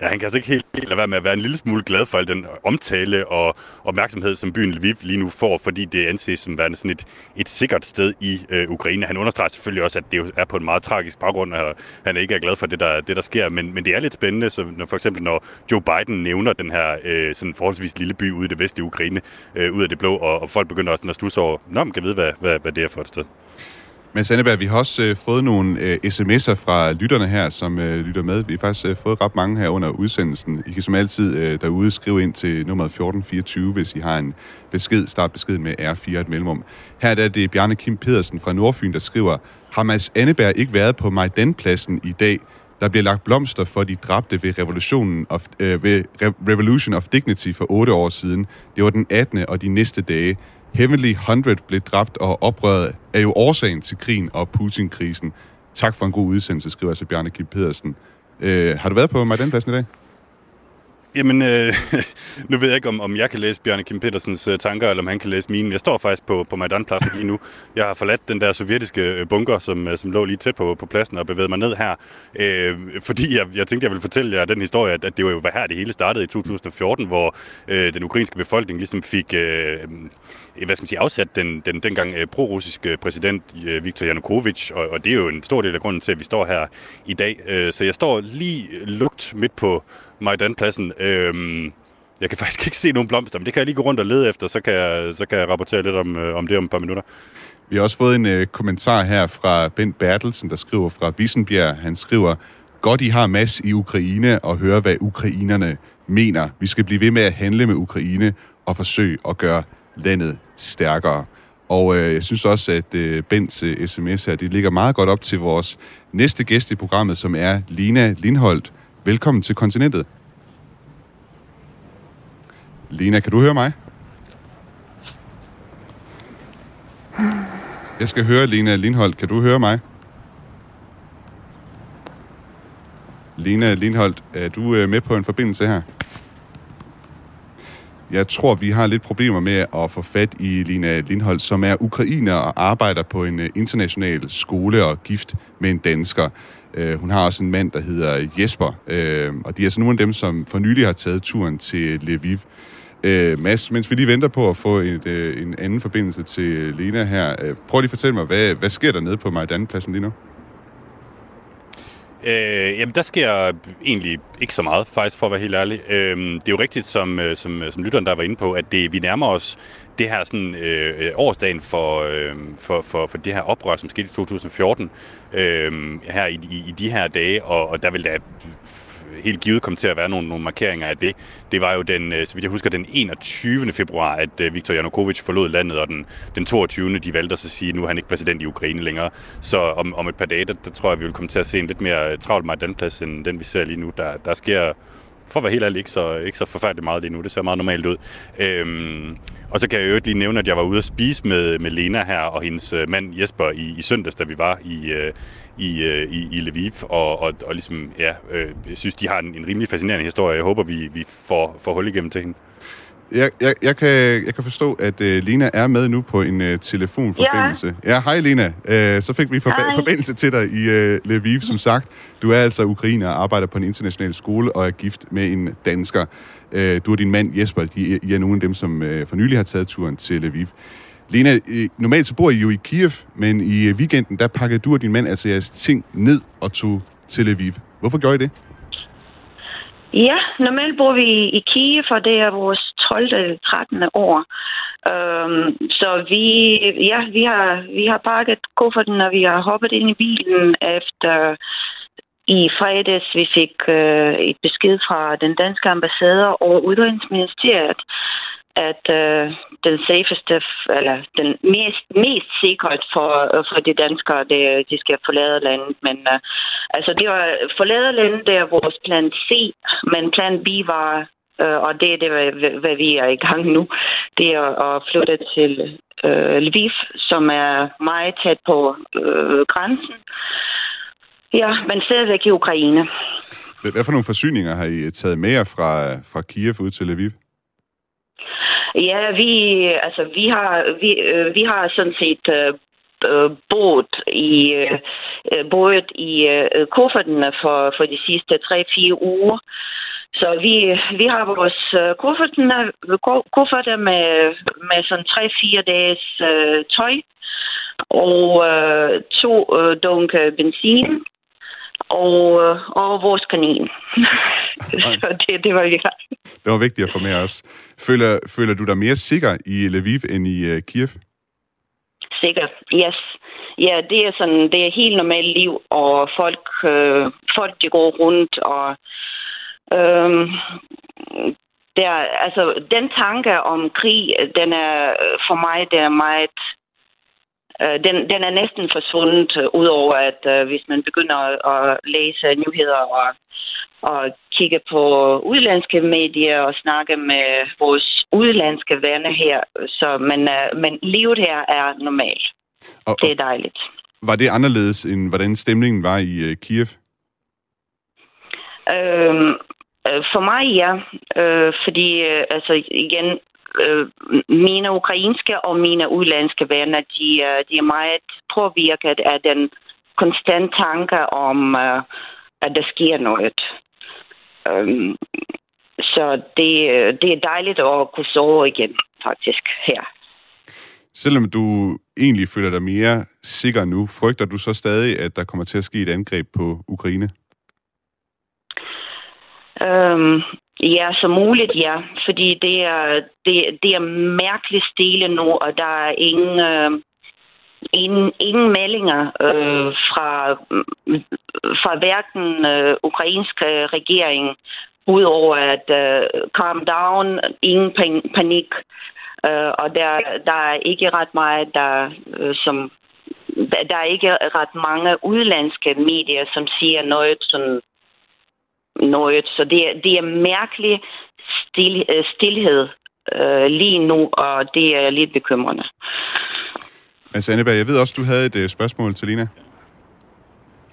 Ja, han kan altså ikke helt, helt lade være med at være en lille smule glad for al den omtale og opmærksomhed, som byen Lviv lige nu får, fordi det anses som værende sådan et, et sikkert sted i øh, Ukraine. Han understreger selvfølgelig også, at det jo er på en meget tragisk baggrund, og han ikke er glad for det, der, det, der sker. Men, men det er lidt spændende, så når, for eksempel når Joe Biden nævner den her øh, sådan forholdsvis lille by ude i det vestlige Ukraine, øh, ud af det blå, og, og folk begynder også at stusse over, nå, man kan vide, hvad, hvad, hvad det er for et sted. Men Sandeberg, vi har også øh, fået nogle øh, sms'er fra lytterne her, som øh, lytter med. Vi har faktisk øh, fået ret mange her under udsendelsen. I kan som altid øh, derude skrive ind til nummer 1424, hvis I har en besked. Start besked med R4 et mellemrum. Her er det Bjarne Kim Pedersen fra Nordfyn, der skriver, har Mads Anneberg ikke været på Majdanpladsen i dag? Der bliver lagt blomster for de dræbte ved, revolutionen of, øh, ved Revolution of Dignity for otte år siden. Det var den 18. og de næste dage. Heavenly 100 blev dræbt, og oprøret er jo årsagen til krigen og Putin-krisen. Tak for en god udsendelse, skriver altså Bjarne Kim Pedersen. Øh, har du været på Majdanpladsen i dag? Jamen, øh, nu ved jeg ikke, om, om jeg kan læse Bjarne Kim Petersens øh, tanker, eller om han kan læse mine. Jeg står faktisk på, på Majdanpladsen lige nu. Jeg har forladt den der sovjetiske øh, bunker, som, øh, som lå lige tæt på, på pladsen, og bevæget mig ned her. Øh, fordi jeg, jeg tænkte, jeg ville fortælle jer den historie, at, at det var jo her, det hele startede i 2014, hvor øh, den ukrainske befolkning ligesom fik øh, Øh, hvad skal man sige, afsat den, den dengang øh, pro-russiske præsident øh, Viktor Yanukovych, og, og det er jo en stor del af grunden til, at vi står her i dag. Så jeg står lige lugt midt på Majdanpladsen. Øhm, jeg kan faktisk ikke se nogen blomster, men det kan jeg lige gå rundt og lede efter, så kan jeg, så kan jeg rapportere lidt om, om det om et par minutter. Vi har også fået en øh, kommentar her fra Bent Bertelsen, der skriver fra Vissenbjerg. Han skriver, godt I har mass i Ukraine og høre, hvad ukrainerne mener. Vi skal blive ved med at handle med Ukraine og forsøge at gøre landet stærkere. Og øh, jeg synes også, at øh, Bens øh, sms her, det ligger meget godt op til vores næste gæst i programmet, som er Lina Lindholdt, Velkommen til kontinentet. Lena, kan du høre mig? Jeg skal høre Lena Lindholdt. Kan du høre mig? Lena Lindholdt, er du øh, med på en forbindelse her? Jeg tror, vi har lidt problemer med at få fat i Lina Lindholdt, som er ukrainer og arbejder på en øh, international skole og gift med en dansker. Øh, hun har også en mand, der hedder Jesper, øh, og de er altså nogle af dem, som for nylig har taget turen til Lviv. Øh, Mads, mens vi lige venter på at få et, øh, en anden forbindelse til Lena her, øh, prøv lige at fortælle mig, hvad, hvad sker der nede på Majdanpladsen lige nu? Øh, jamen, der sker egentlig ikke så meget, faktisk, for at være helt ærlig. Øh, det er jo rigtigt, som, øh, som, øh, som lytteren der var inde på, at det, vi nærmer os det her sådan, øh, årsdagen for, øh, for, for, for det her oprør, som skete i 2014, øh, her i, i, i de her dage, og, og der vil da helt givet kom til at være nogle, nogle markeringer af det. Det var jo den, øh, så vidt jeg husker, den 21. februar, at øh, Viktor Yanukovych forlod landet, og den, den 22. de valgte at sige, at nu er han ikke præsident i Ukraine længere. Så om, om et par dage, der, der tror jeg, vi vil komme til at se en lidt mere øh, travlt Majdanplads, end den vi ser lige nu. Der, der sker for at være helt ærlig, ikke så, ikke så forfærdeligt meget lige nu. Det ser meget normalt ud. Øhm, og så kan jeg jo lige nævne, at jeg var ude at spise med, med Lena her og hendes øh, mand Jesper i, i søndags, da vi var i, øh, i, øh, i, i Lviv. Og, og, og ligesom, ja, øh, jeg synes, de har en, en rimelig fascinerende historie. Jeg håber, vi, vi får, får hul igennem til hende. Jeg, jeg, jeg, kan, jeg kan forstå, at uh, Lena er med nu på en uh, telefonforbindelse. Ja, ja hej Lena. Uh, så fik vi forba- forbindelse til dig i uh, Lviv, som sagt. Du er altså ukrainer og arbejder på en international skole og er gift med en dansker. Uh, du og din mand Jesper, de, I er nogle af dem, som uh, for nylig har taget turen til Lviv. Lena, normalt så bor I jo i Kiev, men i øh, weekenden, der pakkede du og din mand altså jeres ting ned og tog til Lviv. Hvorfor gjorde I det? Ja, normalt bor vi i Kiev, og det er vores 12. eller 13. år. Øhm, så vi, ja, vi har, vi har pakket kufferten, og vi har hoppet ind i bilen efter i fredags, vi fik øh, et besked fra den danske ambassade og Udenrigsministeriet, at øh, den safeste, eller den mest, mest sikret for, øh, for de danskere, det, de skal forlade landet. Men øh, altså, det var forlade landet, det er vores plan C, men plan B var, øh, og det er det, hvad, hvad vi er i gang nu, det er at flytte til øh, Lviv, som er meget tæt på øh, grænsen. Ja, men stadigvæk i Ukraine. Hvad for nogle forsyninger har I taget med jer fra, fra Kiev ud til Lviv? Ja, vi, altså, vi, har, vi, øh, vi har sådan set øh, øh i, øh, øh i øh, kuffertene for, for de sidste 3-4 uger. Så vi, vi har vores kufferter, kufferter med, med sådan 3-4 dages øh, tøj og øh, to øh, dunke benzin og, øh, og vores kanin. så det, det var vi klar. Det var vigtigt at få med os. Føler, føler du dig mere sikker i Lviv end i uh, Kiev? Sikker, yes. Ja, det er sådan, det er helt normalt liv, og folk, øh, folk de går rundt, og øh, der, altså, den tanke om krig, den er for mig, det er meget Øh, den, den er næsten forsvundet, øh, udover at øh, hvis man begynder at læse nyheder og, og kigge på udlandske medier og snakke med vores udlandske venner her. Så, men, øh, men livet her er normalt. Og, det er dejligt. Var det anderledes, end hvordan stemningen var i øh, Kiev? Øhm, øh, for mig ja, øh, fordi øh, altså igen, øh, mine ukrainske og mine udlandske venner, de, øh, de er meget påvirket af den konstant tanke om, øh, at der sker noget. Um, så det, det er dejligt at kunne sove igen, faktisk, her. Selvom du egentlig føler dig mere sikker nu, frygter du så stadig, at der kommer til at ske et angreb på Ukraine? Um, Ja, så muligt, ja. Fordi det er, det, det er mærkeligt stille nu, og der er ingen, øh, ingen, ingen meldinger øh, fra, øh, fra hverken øh, ukrainske regering, udover at øh, calm down, ingen panik. Øh, og der, der er ikke ret meget, der, øh, som der er ikke ret mange udlandske medier, som siger noget sådan noget. Så det, det er mærkelig stil, øh, stillhed øh, lige nu, og det er lidt bekymrende. Altså Anneberg, jeg ved også, du havde et øh, spørgsmål til Lina.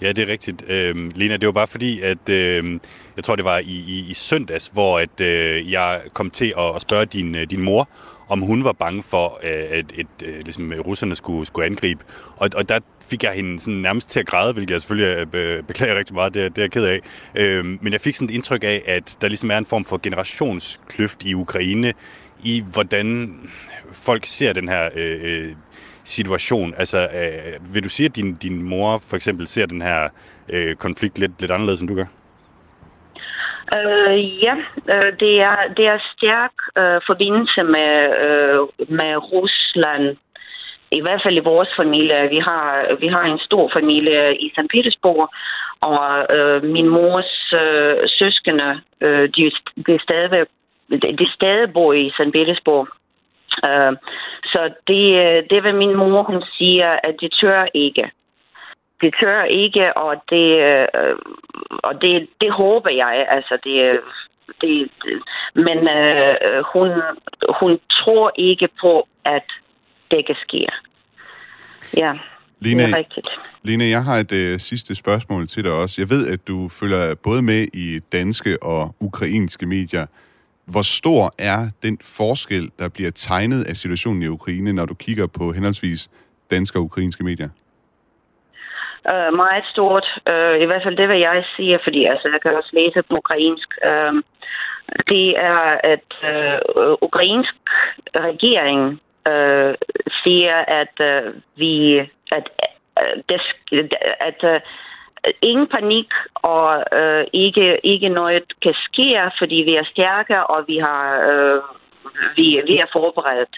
Ja, det er rigtigt. Øhm, Lena, det var bare fordi, at øh, jeg tror, det var i, i, i søndags, hvor at, øh, jeg kom til at, at spørge din, øh, din mor, om hun var bange for, øh, at et, et, øh, ligesom, russerne skulle, skulle angribe. Og, og der fik jeg hende sådan nærmest til at græde, hvilket jeg selvfølgelig øh, beklager rigtig meget, det, er, det er jeg ked af. Øhm, men jeg fik sådan et indtryk af, at der ligesom er en form for generationskløft i Ukraine, i hvordan folk ser den her øh, øh, situation. Altså, øh, vil du sige, at din, din mor for eksempel ser den her øh, konflikt lidt, lidt anderledes, end du gør? Øh, ja, øh, det, er, det er stærk øh, forbindelse med, øh, med Rusland. I hvert fald i vores familie. Vi har, vi har en stor familie i St. Petersborg, og øh, min mors øh, søskende, øh, de, de, stadig, de stadig bor i St. Petersborg. Øh, så det, øh, det vil min mor, hun siger, at de tør ikke De tør ikke, og det, øh, og det, det håber jeg. Altså, det, øh, det, men øh, hun, hun tror ikke på, at det kan ske. Ja, Lene, det er rigtigt. Lene, jeg har et øh, sidste spørgsmål til dig også. Jeg ved, at du følger både med i danske og ukrainske medier. Hvor stor er den forskel, der bliver tegnet af situationen i Ukraine, når du kigger på henholdsvis danske og ukrainske medier? øh, meget stort. Øh, I hvert fald det, hvad jeg siger, fordi altså, jeg kan også læse på ukrainsk. Øh, det er, at øh, ukrainsk regering øh, siger, at øh, vi at, øh, des, at øh, ingen panik og øh, ikke ikke noget kan ske, fordi vi er stærke og vi har øh, vi, vi er forberedt.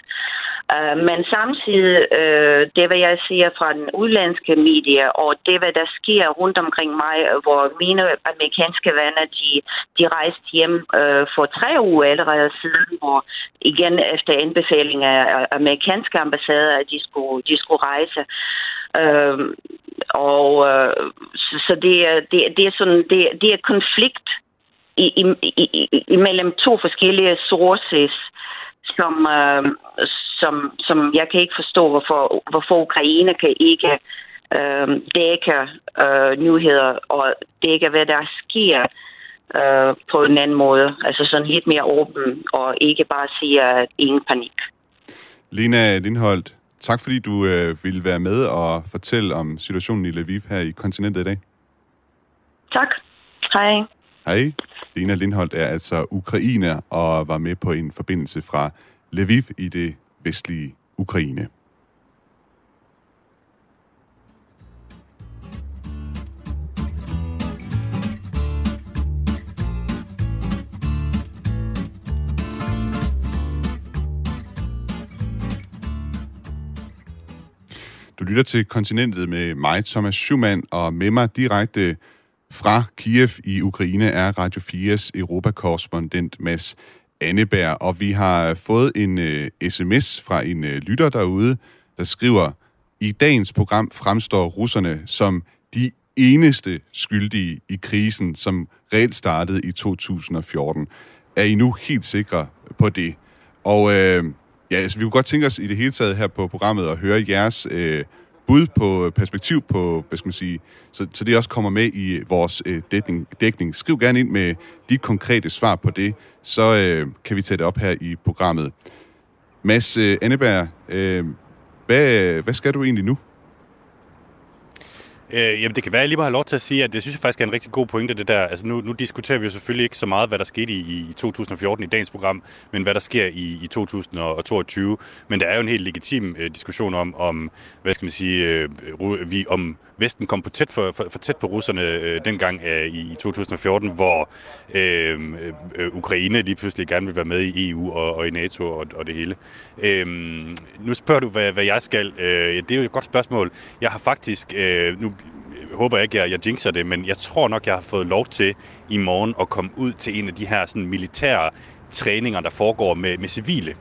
Uh, men samtidig, uh, det hvad jeg ser fra den udlandske medie, og det hvad der sker rundt omkring mig, hvor mine amerikanske venner, de, de rejste hjem uh, for tre uger allerede siden, hvor igen efter anbefaling af amerikanske ambassader, at de skulle, de skulle rejse. Uh, og uh, så, så det, er, det, det er sådan, det, det er konflikt i, i, i, imellem to forskellige sources, som, uh, som, som jeg kan ikke forstå, hvorfor, hvorfor Ukraine kan ikke øh, dække øh, nyheder og dække, hvad der sker øh, på en anden måde. Altså sådan lidt mere åben og ikke bare sige, at ingen panik. Lena Lindholdt, tak fordi du øh, ville være med og fortælle om situationen i Lviv her i kontinentet i dag. Tak. Hej. Hej. Lena Lindholdt er altså ukrainer og var med på en forbindelse fra Lviv i det vestlige Ukraine. Du lytter til Kontinentet med mig, Thomas Schumann, og med mig direkte fra Kiev i Ukraine er Radio 4's Europakorrespondent Mads Anneberg, og vi har fået en øh, uh, sms fra en uh, lytter derude, der skriver, i dagens program fremstår russerne som de eneste skyldige i krisen, som reelt startede i 2014. Er I nu helt sikre på det? Og uh, ja, altså, vi kunne godt tænke os i det hele taget her på programmet at høre jeres uh, bud på øh, perspektiv på, hvad skal man sige, så, så det også kommer med i øh, vores øh, dækning, dækning. Skriv gerne ind med de konkrete svar på det, så øh, kan vi tage det op her i programmet. Mads øh, Anneberg, øh, hvad, hvad skal du egentlig nu? Øh, jamen, det kan være, at jeg lige må have lov til at sige, at det synes jeg faktisk er en rigtig god pointe, det der. Altså, nu, nu diskuterer vi jo selvfølgelig ikke så meget, hvad der skete i, i 2014 i dagens program, men hvad der sker i, i 2022. Men der er jo en helt legitim øh, diskussion om, om, hvad skal man sige, øh, vi, om Vesten kom på tæt for, for, for tæt på russerne øh, dengang øh, i, i 2014, hvor øh, øh, Ukraine lige pludselig gerne vil være med i EU og, og i NATO og, og det hele. Øh, nu spørger du, hvad, hvad jeg skal. Øh, det er jo et godt spørgsmål. Jeg har faktisk, øh, nu håber ikke, jeg, jeg jinxer det, men jeg tror nok, jeg har fået lov til i morgen at komme ud til en af de her sådan, militære træninger, der foregår med, med civile.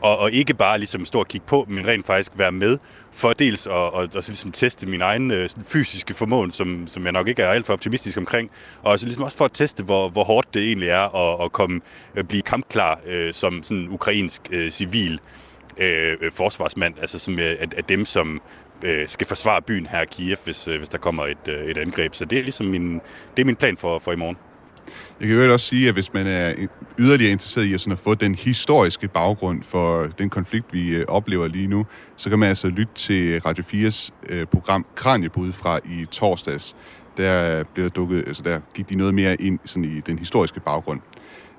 Og, og ikke bare ligesom stå og kigge på, men rent faktisk være med, for dels at og, og, så ligesom teste min egen øh, fysiske formåen, som, som jeg nok ikke er alt for optimistisk omkring, og så ligesom også for at teste, hvor, hvor hårdt det egentlig er at, at komme, at øh, blive kampklar øh, som sådan ukrainsk øh, civil øh, øh forsvarsmand, altså som øh, at, at dem, som øh, skal forsvare byen her i Kiev, hvis, øh, hvis der kommer et, øh, et angreb. Så det er ligesom min, det er min plan for, for i morgen. Jeg kan jo også sige, at hvis man er yderligere interesseret i at, sådan at få den historiske baggrund for den konflikt, vi øh, oplever lige nu, så kan man altså lytte til Radio 4's øh, program Kranjebud fra i torsdags. Der, blev dukket, altså der gik de noget mere ind sådan i den historiske baggrund.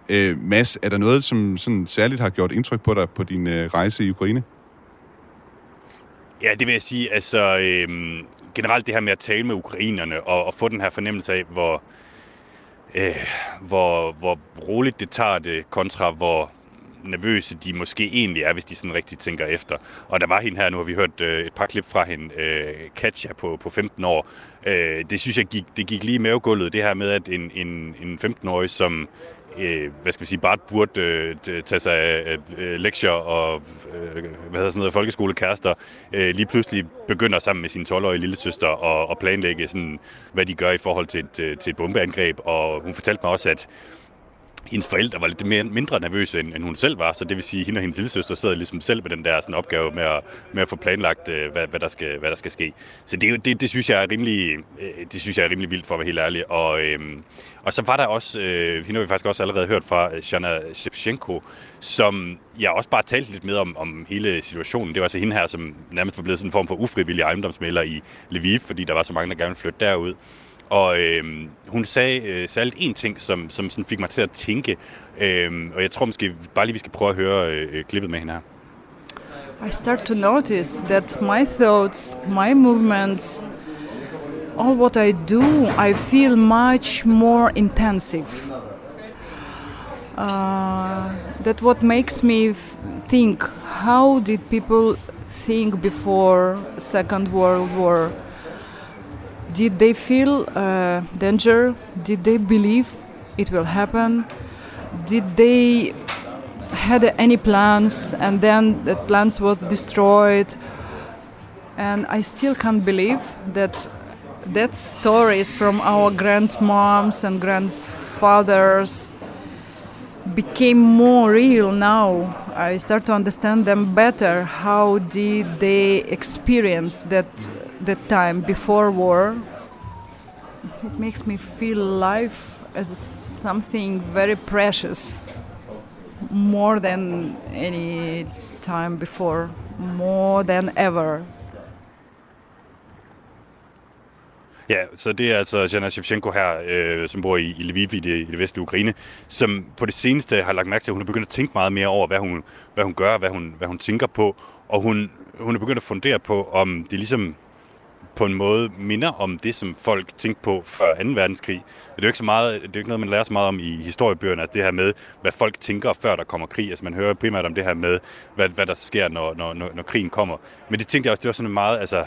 Øh, Mads, er der noget, som sådan særligt har gjort indtryk på dig på din øh, rejse i Ukraine? Ja, det vil jeg sige. Altså, øhm, generelt det her med at tale med ukrainerne og, og få den her fornemmelse af, hvor, øh, hvor, hvor roligt det tager det, kontra hvor nervøse de måske egentlig er, hvis de sådan rigtig tænker efter. Og der var hende her, nu har vi hørt øh, et par klip fra hende, øh, Katja på, på 15 år. Øh, det synes jeg gik, det gik lige i mavegulvet, det her med, at en, en, en 15-årig, som øh, hvad skal vi sige, bare burde øh, tage sig af øh, lektier og øh, hvad hedder sådan noget, folkeskolekærester, øh, lige pludselig begynder sammen med sin 12-årige lillesøster at, at planlægge, sådan, hvad de gør i forhold til et, til et bombeangreb. Og hun fortalte mig også, at hendes forældre var lidt mere, mindre nervøse, end, end hun selv var, så det vil sige, at hende og hendes lillesøster sidder ligesom selv med den der sådan, opgave med at, med at få planlagt, øh, hvad, hvad, der skal, hvad der skal ske. Så det, det, det, synes jeg er rimelig, øh, det synes jeg er rimelig vildt, for at være helt ærlig. Og, øh, og så var der også, øh, hende har vi faktisk også allerede hørt fra, øh, Shana Shevchenko, som jeg også bare talte lidt med om, om hele situationen. Det var altså hende her, som nærmest var blevet sådan en form for ufrivillig ejendomsmælder i Lviv, fordi der var så mange, der gerne ville flytte derud. Og øh, hun sagde øh, særligt en ting, som, som sådan fik mig til at tænke. Øh, og jeg tror måske bare lige, vi skal prøve at høre øh, øh, klippet med hende her. I start to notice that my thoughts, my movements, all what I do, I feel much more intensive. Uh, that what makes me think how did people think before second world war did they feel uh, danger did they believe it will happen did they had any plans and then the plans was destroyed and i still can't believe that that stories from our grandmoms and grandfathers became more real now. I start to understand them better. How did they experience that that time before war? It makes me feel life as something very precious, more than any time before, more than ever. Ja, så det er altså Jana Shevchenko her, øh, som bor i, i Lviv i det, i det vestlige Ukraine, som på det seneste har lagt mærke til, at hun er begyndt at tænke meget mere over, hvad hun, hvad hun gør, hvad hun, hvad hun tænker på, og hun, hun er begyndt at fundere på, om det ligesom på en måde minder om det, som folk tænkte på før 2. verdenskrig. Det er jo ikke, så meget, det er jo ikke noget, man lærer så meget om i historiebøgerne, altså det her med, hvad folk tænker, før der kommer krig. Altså man hører primært om det her med, hvad, hvad der sker, når, når, når, når krigen kommer. Men det tænkte jeg også, det var sådan en meget, altså,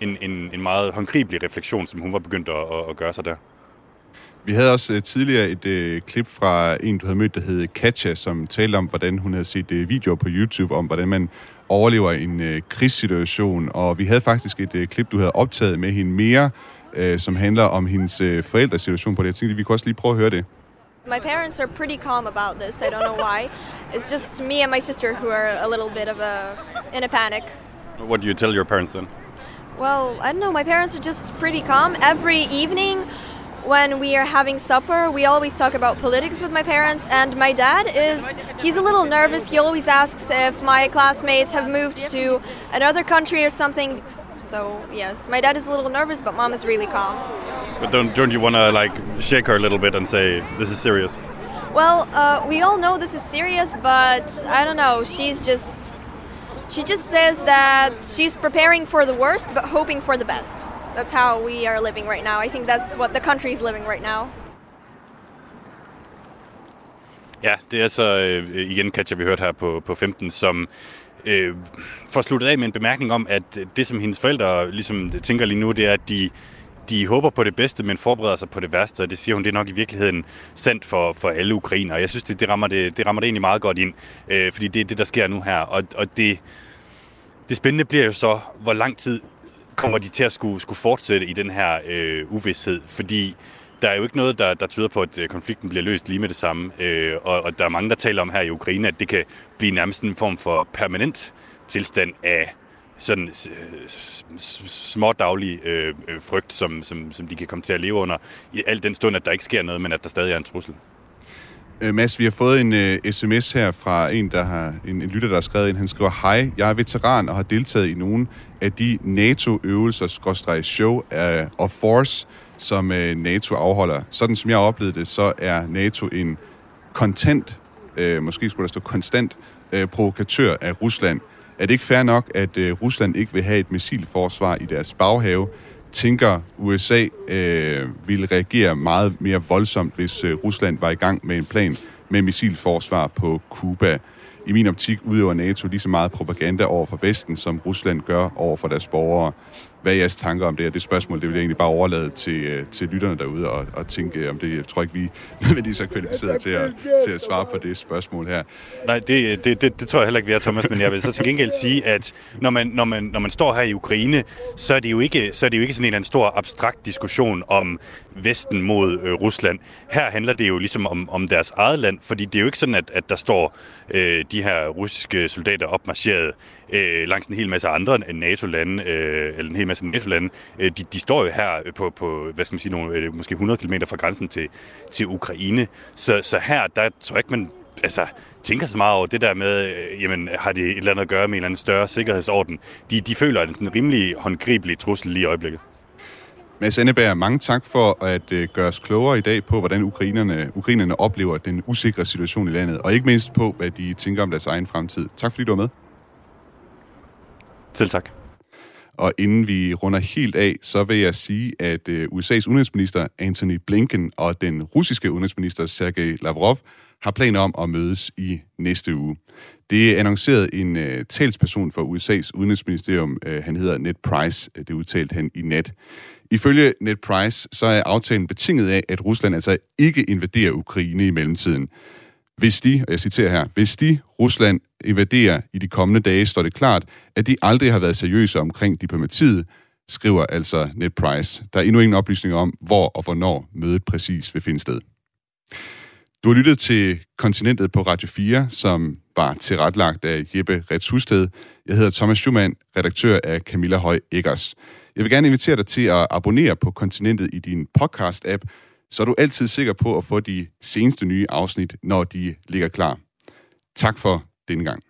en, en, en meget håndgribelig refleksion, som hun var begyndt at, at, at gøre sig der. Vi havde også øh, tidligere et øh, klip fra en, du havde mødt, der hed Katja, som talte om, hvordan hun havde set øh, videoer på YouTube om, hvordan man overlever en uh, krigssituation. Og vi havde faktisk et uh, klip, du havde optaget med hende mere, uh, som handler om hendes uh, forældresituation på det. Jeg tænkte, vi kunne også lige prøve at høre det. My parents are pretty calm about this. I don't know why. It's just me and my sister who are a little bit of a in a panic. What do you tell your parents then? Well, I don't know. My parents are just pretty calm. Every evening when we are having supper, we always talk about politics with my parents. And my dad is, he's a little nervous. He always asks if my classmates have moved to another country or something. So, yes, my dad is a little nervous, but mom is really calm. But don't, don't you want to like shake her a little bit and say, this is serious? Well, uh, we all know this is serious, but I don't know. She's just she just says that she's preparing for the worst but hoping for the best. That's how we are living right now. I think that's what the country is living right now. Ja, det er så øh, igen Katja, vi hørte her på, på 15, som øh, får sluttet af med en bemærkning om, at det, som hendes forældre ligesom tænker lige nu, det er, at de, de håber på det bedste, men forbereder sig på det værste, og det siger hun, det er nok i virkeligheden sandt for, for alle ukrainer. Jeg synes, det, det, rammer det, det rammer det egentlig meget godt ind, øh, fordi det er det, der sker nu her, og, og det, det spændende bliver jo så, hvor lang tid kommer de til at skulle, skulle fortsætte i den her øh, uvidshed, fordi der er jo ikke noget, der, der tyder på, at øh, konflikten bliver løst lige med det samme. Øh, og, og der er mange, der taler om her i Ukraine, at det kan blive nærmest en form for permanent tilstand af sådan små daglige øh, øh, frygt, som, som, som de kan komme til at leve under, i alt den stund, at der ikke sker noget, men at der stadig er en trussel. Øh, Mads, vi har fået en øh, uh, sms her fra en, der har en, en lytter, der har skrevet ind. Han skriver, Hej, jeg er veteran og har deltaget i nogle af de NATO-øvelser, show uh, of force, som uh, NATO afholder. Sådan som jeg oplevede det, så er NATO en kontant, uh, måske skulle der stå konstant, uh, provokatør af Rusland. Er det ikke fair nok, at uh, Rusland ikke vil have et missilforsvar i deres baghave, tænker, USA øh, ville reagere meget mere voldsomt, hvis øh, Rusland var i gang med en plan med missilforsvar på Cuba. I min optik udøver NATO lige så meget propaganda over for Vesten, som Rusland gør over for deres borgere. Hvad er jeres tanker om det? Og det spørgsmål, det vil jeg egentlig bare overlade til, øh, til lytterne derude og, og tænke om det. Jeg tror ikke, vi er så kvalificeret til at, til at svare på det spørgsmål her. Nej, det, det, det, det tror jeg heller ikke, vi er, Thomas, men jeg vil så til gengæld sige, at når man, når man, når man står her i Ukraine, så er det jo ikke, så er det jo ikke sådan en eller anden stor abstrakt diskussion om Vesten mod øh, Rusland. Her handler det jo ligesom om, om deres eget land, fordi det er jo ikke sådan, at, at der står øh, de her russiske soldater opmarcheret øh, langs en hel masse andre NATO-lande, øh, eller en hel masse NATO-lande. Øh, de, de står jo her på, på hvad skal man sige, nogle, øh, måske 100 km fra grænsen til, til Ukraine. Så, så her, der tror jeg ikke, man altså, tænker så meget over det der med, øh, jamen, har det et eller andet at gøre med en eller anden større sikkerhedsorden. De, de føler en rimelig håndgribelig trussel lige i øjeblikket. Mads Anneberg, mange tak for at øh, gøre os klogere i dag på, hvordan ukrainerne, ukrainerne oplever den usikre situation i landet, og ikke mindst på, hvad de tænker om deres egen fremtid. Tak fordi du var med. Selv tak. Og inden vi runder helt af, så vil jeg sige, at øh, USA's udenrigsminister Anthony Blinken og den russiske udenrigsminister Sergej Lavrov har planer om at mødes i næste uge. Det er annonceret en uh, talsperson for USA's udenrigsministerium. Uh, han hedder Ned Price. Det udtalte han i nat. Ifølge Ned Price, så er aftalen betinget af, at Rusland altså ikke invaderer Ukraine i mellemtiden. Hvis de, og jeg citerer her, hvis de, Rusland, invaderer i de kommende dage, står det klart, at de aldrig har været seriøse omkring diplomatiet, skriver altså Ned Price. Der er endnu ingen oplysninger om, hvor og hvornår mødet præcis vil finde sted. Du har lyttet til Kontinentet på Radio 4, som var tilretlagt af Jeppe Rets Husted. Jeg hedder Thomas Schumann, redaktør af Camilla Høj Eggers. Jeg vil gerne invitere dig til at abonnere på Kontinentet i din podcast-app, så er du altid sikker på at få de seneste nye afsnit, når de ligger klar. Tak for denne gang.